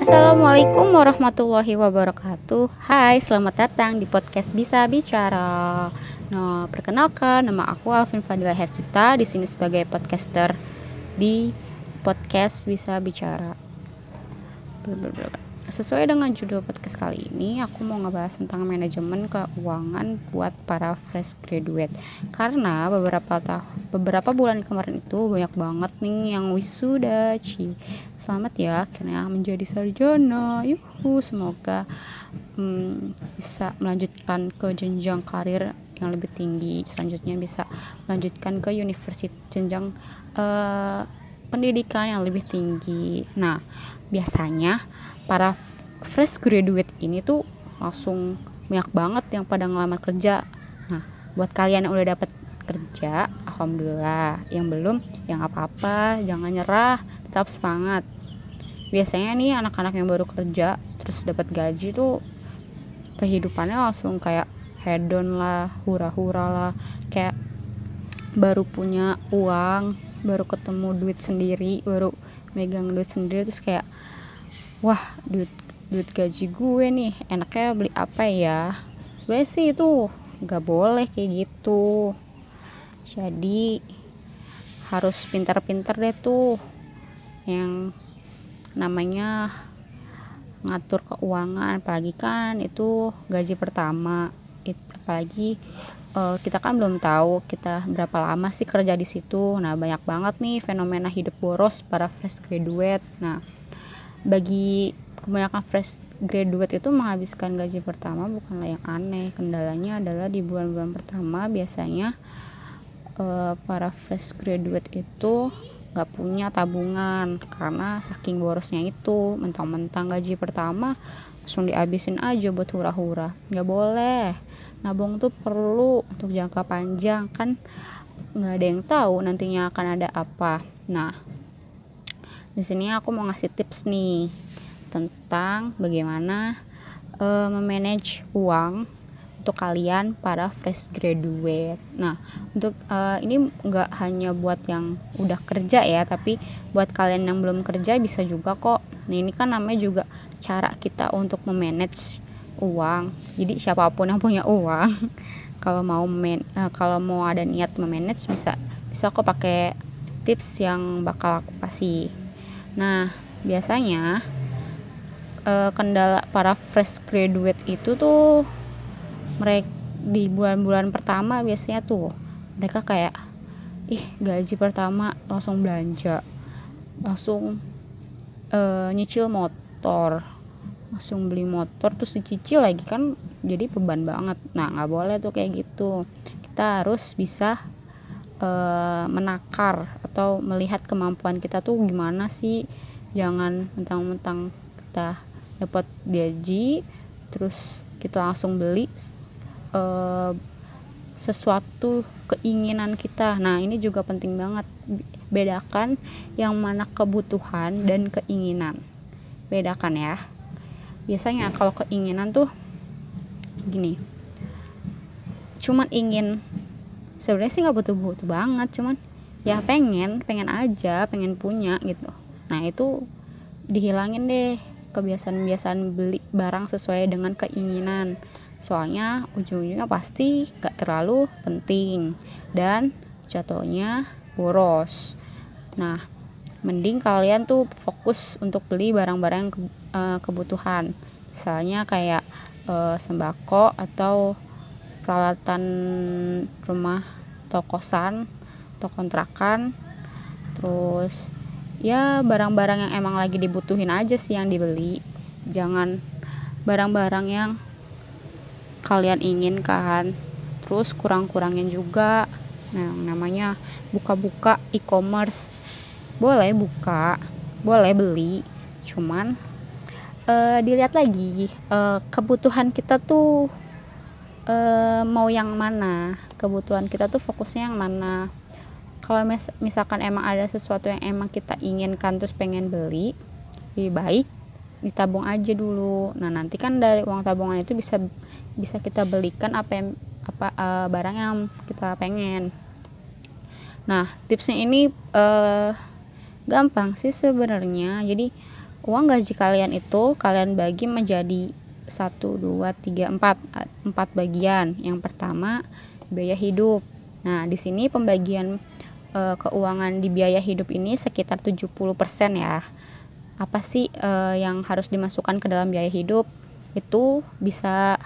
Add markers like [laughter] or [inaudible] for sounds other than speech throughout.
Assalamualaikum warahmatullahi wabarakatuh. Hai, selamat datang di podcast Bisa Bicara. Nah, perkenalkan nama aku Alvin Fadila Hersita di sini sebagai podcaster di podcast Bisa Bicara. Blablabla. Sesuai dengan judul podcast kali ini, aku mau ngebahas tentang manajemen keuangan buat para fresh graduate. Karena beberapa tahun beberapa bulan kemarin itu banyak banget nih yang wisuda, Ci. Selamat ya akhirnya menjadi sarjana. Yuhu, semoga hmm, bisa melanjutkan ke jenjang karir yang lebih tinggi. Selanjutnya bisa melanjutkan ke universitas jenjang uh, pendidikan yang lebih tinggi. Nah, biasanya para fresh graduate ini tuh langsung banyak banget yang pada ngelamar kerja. Nah buat kalian yang udah dapat kerja alhamdulillah. Yang belum yang apa-apa jangan nyerah tetap semangat. Biasanya nih anak-anak yang baru kerja terus dapat gaji tuh kehidupannya langsung kayak hedon lah hura-hura lah. Kayak baru punya uang baru ketemu duit sendiri baru megang duit sendiri terus kayak wah duit duit gaji gue nih enaknya beli apa ya? Sebenarnya sih itu nggak boleh kayak gitu. Jadi harus pintar-pintar deh tuh. Yang namanya ngatur keuangan apalagi kan itu gaji pertama. It, apalagi uh, kita kan belum tahu kita berapa lama sih kerja di situ. Nah banyak banget nih fenomena hidup boros para fresh graduate. Nah bagi kebanyakan fresh graduate itu menghabiskan gaji pertama bukanlah yang aneh. Kendalanya adalah di bulan-bulan pertama biasanya uh, para fresh graduate itu nggak punya tabungan karena saking borosnya itu mentang-mentang gaji pertama langsung dihabisin aja buat hura-hura. Nggak boleh. Nabung tuh perlu untuk jangka panjang kan nggak ada yang tahu nantinya akan ada apa. Nah di sini aku mau ngasih tips nih tentang bagaimana uh, memanage uang untuk kalian para fresh graduate. Nah, untuk uh, ini nggak hanya buat yang udah kerja ya, tapi buat kalian yang belum kerja bisa juga kok. Nah, ini kan namanya juga cara kita untuk memanage uang. Jadi siapa pun yang punya uang, [laughs] kalau mau men uh, kalau mau ada niat memanage bisa bisa kok pakai tips yang bakal aku kasih. Nah, biasanya uh, kendala para fresh graduate itu tuh mereka di bulan-bulan pertama biasanya tuh mereka kayak ih gaji pertama langsung belanja langsung uh, nyicil motor langsung beli motor terus dicicil lagi kan jadi beban banget. Nah nggak boleh tuh kayak gitu. Kita harus bisa uh, menakar atau melihat kemampuan kita tuh gimana sih? Jangan mentang-mentang kita dapat gaji terus kita langsung beli uh, sesuatu keinginan kita. Nah ini juga penting banget. Bedakan yang mana kebutuhan dan keinginan. Bedakan ya. Biasanya kalau keinginan tuh gini cuman ingin sebenarnya sih nggak butuh-butuh banget cuman ya pengen pengen aja pengen punya gitu. Nah itu dihilangin deh kebiasaan-kebiasaan beli barang sesuai dengan keinginan. Soalnya ujung-ujungnya pasti gak terlalu penting dan jatuhnya boros. Nah mending kalian tuh fokus untuk beli barang-barang ke, uh, kebutuhan. Misalnya kayak uh, sembako atau peralatan rumah atau kosan atau kontrakan. Terus ya barang-barang yang emang lagi dibutuhin aja sih yang dibeli. Jangan barang-barang yang kalian inginkan. Terus kurang-kurangin juga. Nah namanya buka-buka e-commerce. Boleh buka boleh beli. Cuman uh, dilihat lagi uh, kebutuhan kita tuh uh, mau yang mana. Kebutuhan kita tuh fokusnya yang mana kalau mis misalkan emang ada sesuatu yang emang kita inginkan terus pengen beli lebih baik ditabung aja dulu. Nah nanti kan dari uang tabungan itu bisa bisa kita belikan apa yang apa uh, barang yang kita pengen. Nah tipsnya ini uh, gampang sih sebenarnya. Jadi uang gaji kalian itu kalian bagi menjadi 1, 2, 3, 4 4 bagian. Yang pertama biaya hidup. Nah di sini pembagian e, keuangan di biaya hidup ini sekitar 70% ya. Apa sih e, yang harus dimasukkan ke dalam biaya hidup? Itu bisa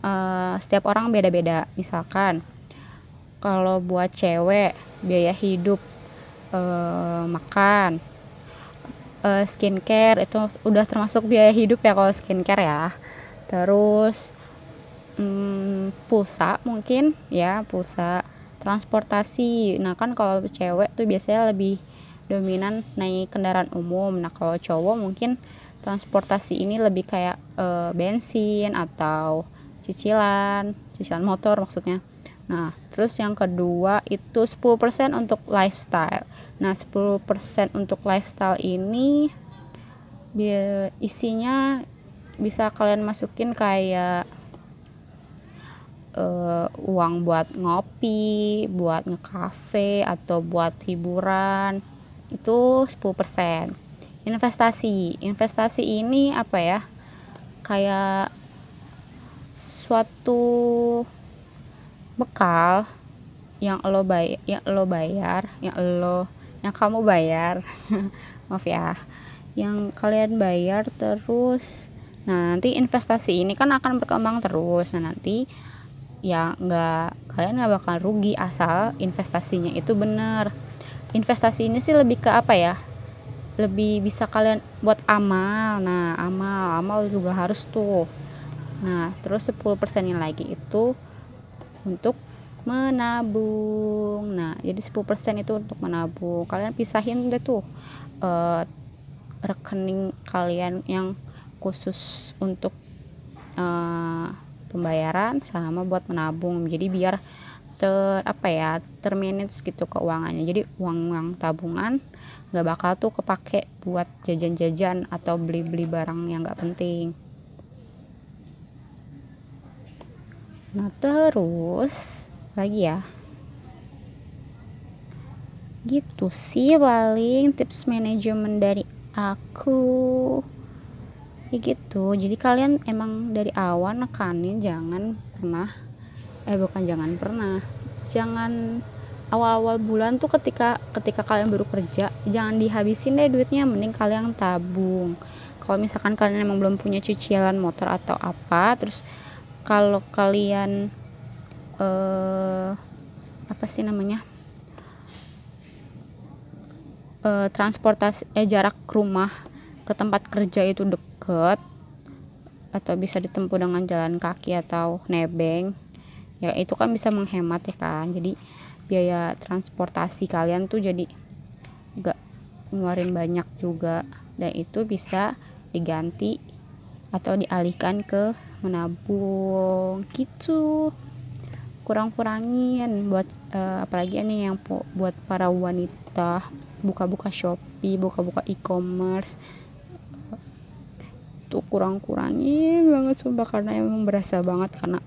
e, setiap orang beda-beda. Misalkan kalau buat cewek biaya hidup e, makan uh, skincare itu udah termasuk biaya hidup ya kalau skincare ya. Terus hmm, pulsa mungkin ya pulsa transportasi. Nah kan kalau cewek tuh biasanya lebih dominan naik kendaraan umum. Nah kalau cowok mungkin transportasi ini lebih kayak uh, bensin atau cicilan cicilan motor maksudnya. Nah, terus yang kedua itu 10% untuk lifestyle. Nah, 10% untuk lifestyle ini isinya bisa kalian masukin kayak uh, uang buat ngopi, buat ngekafe atau buat hiburan. Itu 10%. Investasi. Investasi ini apa ya? Kayak suatu bekal yang lo bayar yang lo bayar yang lo yang kamu bayar [laughs] maaf ya yang kalian bayar terus nah nanti investasi ini kan akan berkembang terus nah nanti ya nggak kalian nggak bakal rugi asal investasinya itu benar investasi ini sih lebih ke apa ya lebih bisa kalian buat amal nah amal amal juga harus tuh nah terus 10% yang lagi itu untuk menabung. Nah, jadi 10% itu untuk menabung. Kalian pisahin deh tuh uh, rekening kalian yang khusus untuk uh, pembayaran sama buat menabung. Jadi biar ter apa ya termanage gitu keuangannya. Jadi uang uang tabungan nggak bakal tuh kepake buat jajan-jajan atau beli-beli barang yang nggak penting. Nah, terus lagi ya. Gitu sih paling tips manajemen dari aku. Ya gitu. Jadi kalian emang dari awal nekanin jangan pernah eh bukan jangan pernah. Jangan awal-awal bulan tuh ketika ketika kalian baru kerja jangan dihabisin deh duitnya mending kalian tabung kalau misalkan kalian emang belum punya cicilan motor atau apa terus kalau kalian uh, apa sih namanya uh, transportasi eh, jarak rumah ke tempat kerja itu deket atau bisa ditempuh dengan jalan kaki atau nebeng ya itu kan bisa menghemat ya kan. Jadi biaya transportasi kalian tuh jadi gak ngeluarin banyak juga. Dan itu bisa diganti atau dialihkan ke menabung gitu. Kurang-kurangin buat uh, apalagi ini yang buat para wanita buka-buka Shopee, buka-buka e-commerce tuh kurang-kurangin banget sumpah karena emang berasa banget karena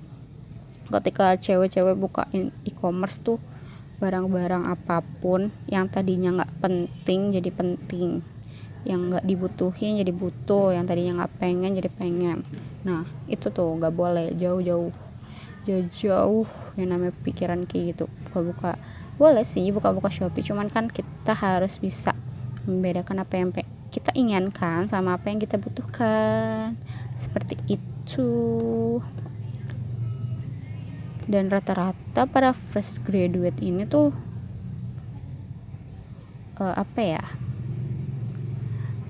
ketika cewek-cewek buka e-commerce tuh barang-barang apa pun yang tadinya nggak penting jadi penting yang nggak dibutuhin jadi butuh yang tadinya nggak pengen jadi pengen. Nah itu tuh nggak boleh jauh-jauh jauh-jauh yang namanya pikiran kayak gitu buka-buka. Boleh sih buka-buka shopee cuman kan kita harus bisa membedakan apa yang kita inginkan sama apa yang kita butuhkan. Seperti itu. Dan rata-rata para fresh graduate ini tuh uh, apa ya?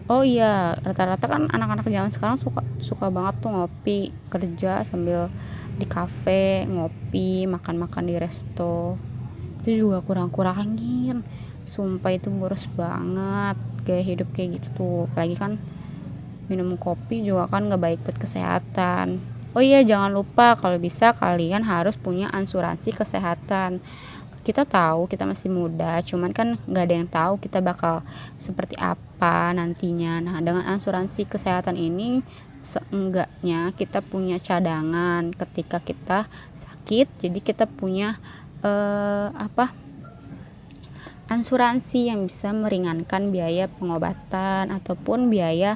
Oh iya rata-rata kan anak-anak zaman sekarang suka suka banget tuh ngopi kerja sambil di kafe ngopi makan-makan di resto. Itu juga kurang-kurangin. Sumpah itu boros banget gaya hidup kayak gitu tuh. Apalagi kan minum kopi juga kan gak baik buat kesehatan. Oh iya jangan lupa kalau bisa kalian harus punya asuransi kesehatan. Kita tahu kita masih muda cuman kan nggak ada yang tahu kita bakal seperti apa nantinya. Nah dengan asuransi kesehatan ini seenggaknya kita punya cadangan ketika kita sakit jadi kita punya eh, apa asuransi yang bisa meringankan biaya pengobatan ataupun biaya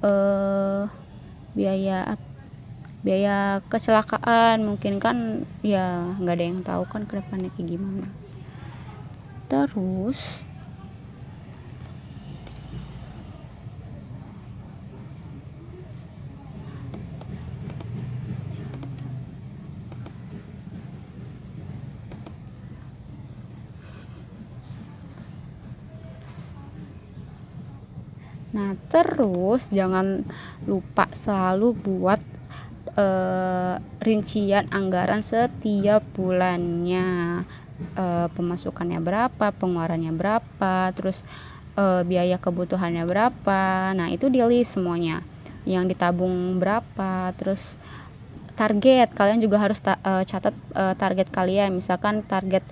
eh, biaya biaya kecelakaan. Mungkin kan ya nggak ada yang tahu kan ke depannya kayak gimana. Terus Nah, terus jangan lupa selalu buat uh, rincian anggaran setiap bulannya. Uh, pemasukannya berapa, pengeluarannya berapa, terus uh, biaya kebutuhannya berapa. Nah, itu di list semuanya. Yang ditabung berapa, terus target kalian juga harus ta uh, catat uh, target kalian. Misalkan target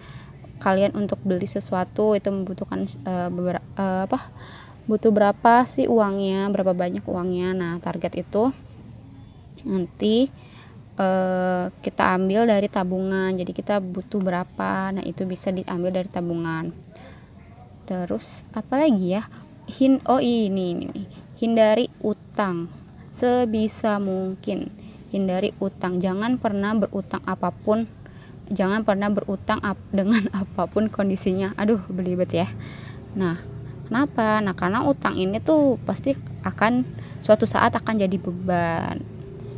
kalian untuk beli sesuatu itu membutuhkan uh, beberapa uh, apa? Butuh berapa sih uangnya, berapa banyak uangnya. Nah, target itu nanti uh, kita ambil dari tabungan. Jadi kita butuh berapa. Nah, itu bisa diambil dari tabungan. Terus apa lagi ya? Hin oh ini ini nih. Hindari utang sebisa mungkin. Hindari utang. Jangan pernah berutang apa pun. Jangan pernah berutang ap dengan [laughs] apa pun kondisinya. Aduh, belibet ya. Nah, Kenapa? Nah, karena utang ini tuh pasti akan suatu saat akan jadi beban.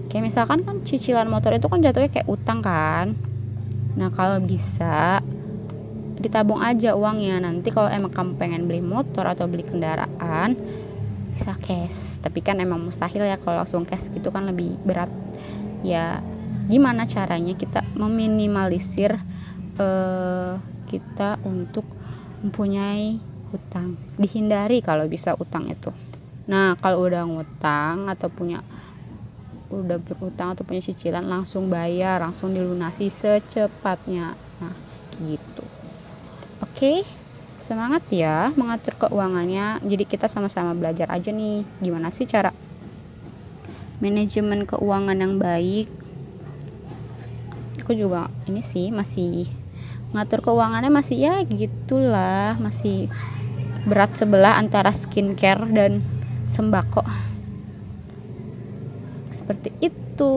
Kayak misalkan kan cicilan motor itu kan jatuhnya kayak utang kan. Nah, kalau bisa ditabung aja uangnya. Nanti kalau emang kamu pengen beli motor atau beli kendaraan bisa cash. Tapi kan emang mustahil ya kalau langsung cash gitu kan lebih berat. Ya, gimana caranya kita meminimalisir uh, kita untuk mempunyai utang. Dihindari kalau bisa utang itu. Nah kalau udah ngutang atau punya udah berutang atau punya cicilan langsung bayar langsung dilunasi secepatnya. Nah gitu. Oke semangat ya mengatur keuangannya. Jadi kita sama-sama belajar aja nih gimana sih cara manajemen keuangan yang baik. Aku juga ini sih masih ngatur keuangannya masih ya gitulah masih berat sebelah antara skincare dan sembako. Seperti itu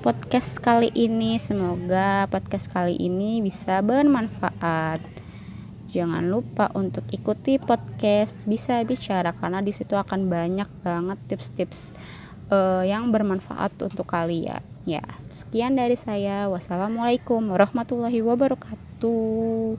podcast kali ini. Semoga podcast kali ini bisa bermanfaat. Jangan lupa untuk ikuti podcast bisa bicara karena di situ akan banyak banget tips-tips uh, yang bermanfaat untuk kalian. Ya sekian dari saya. Wassalamualaikum warahmatullahi wabarakatuh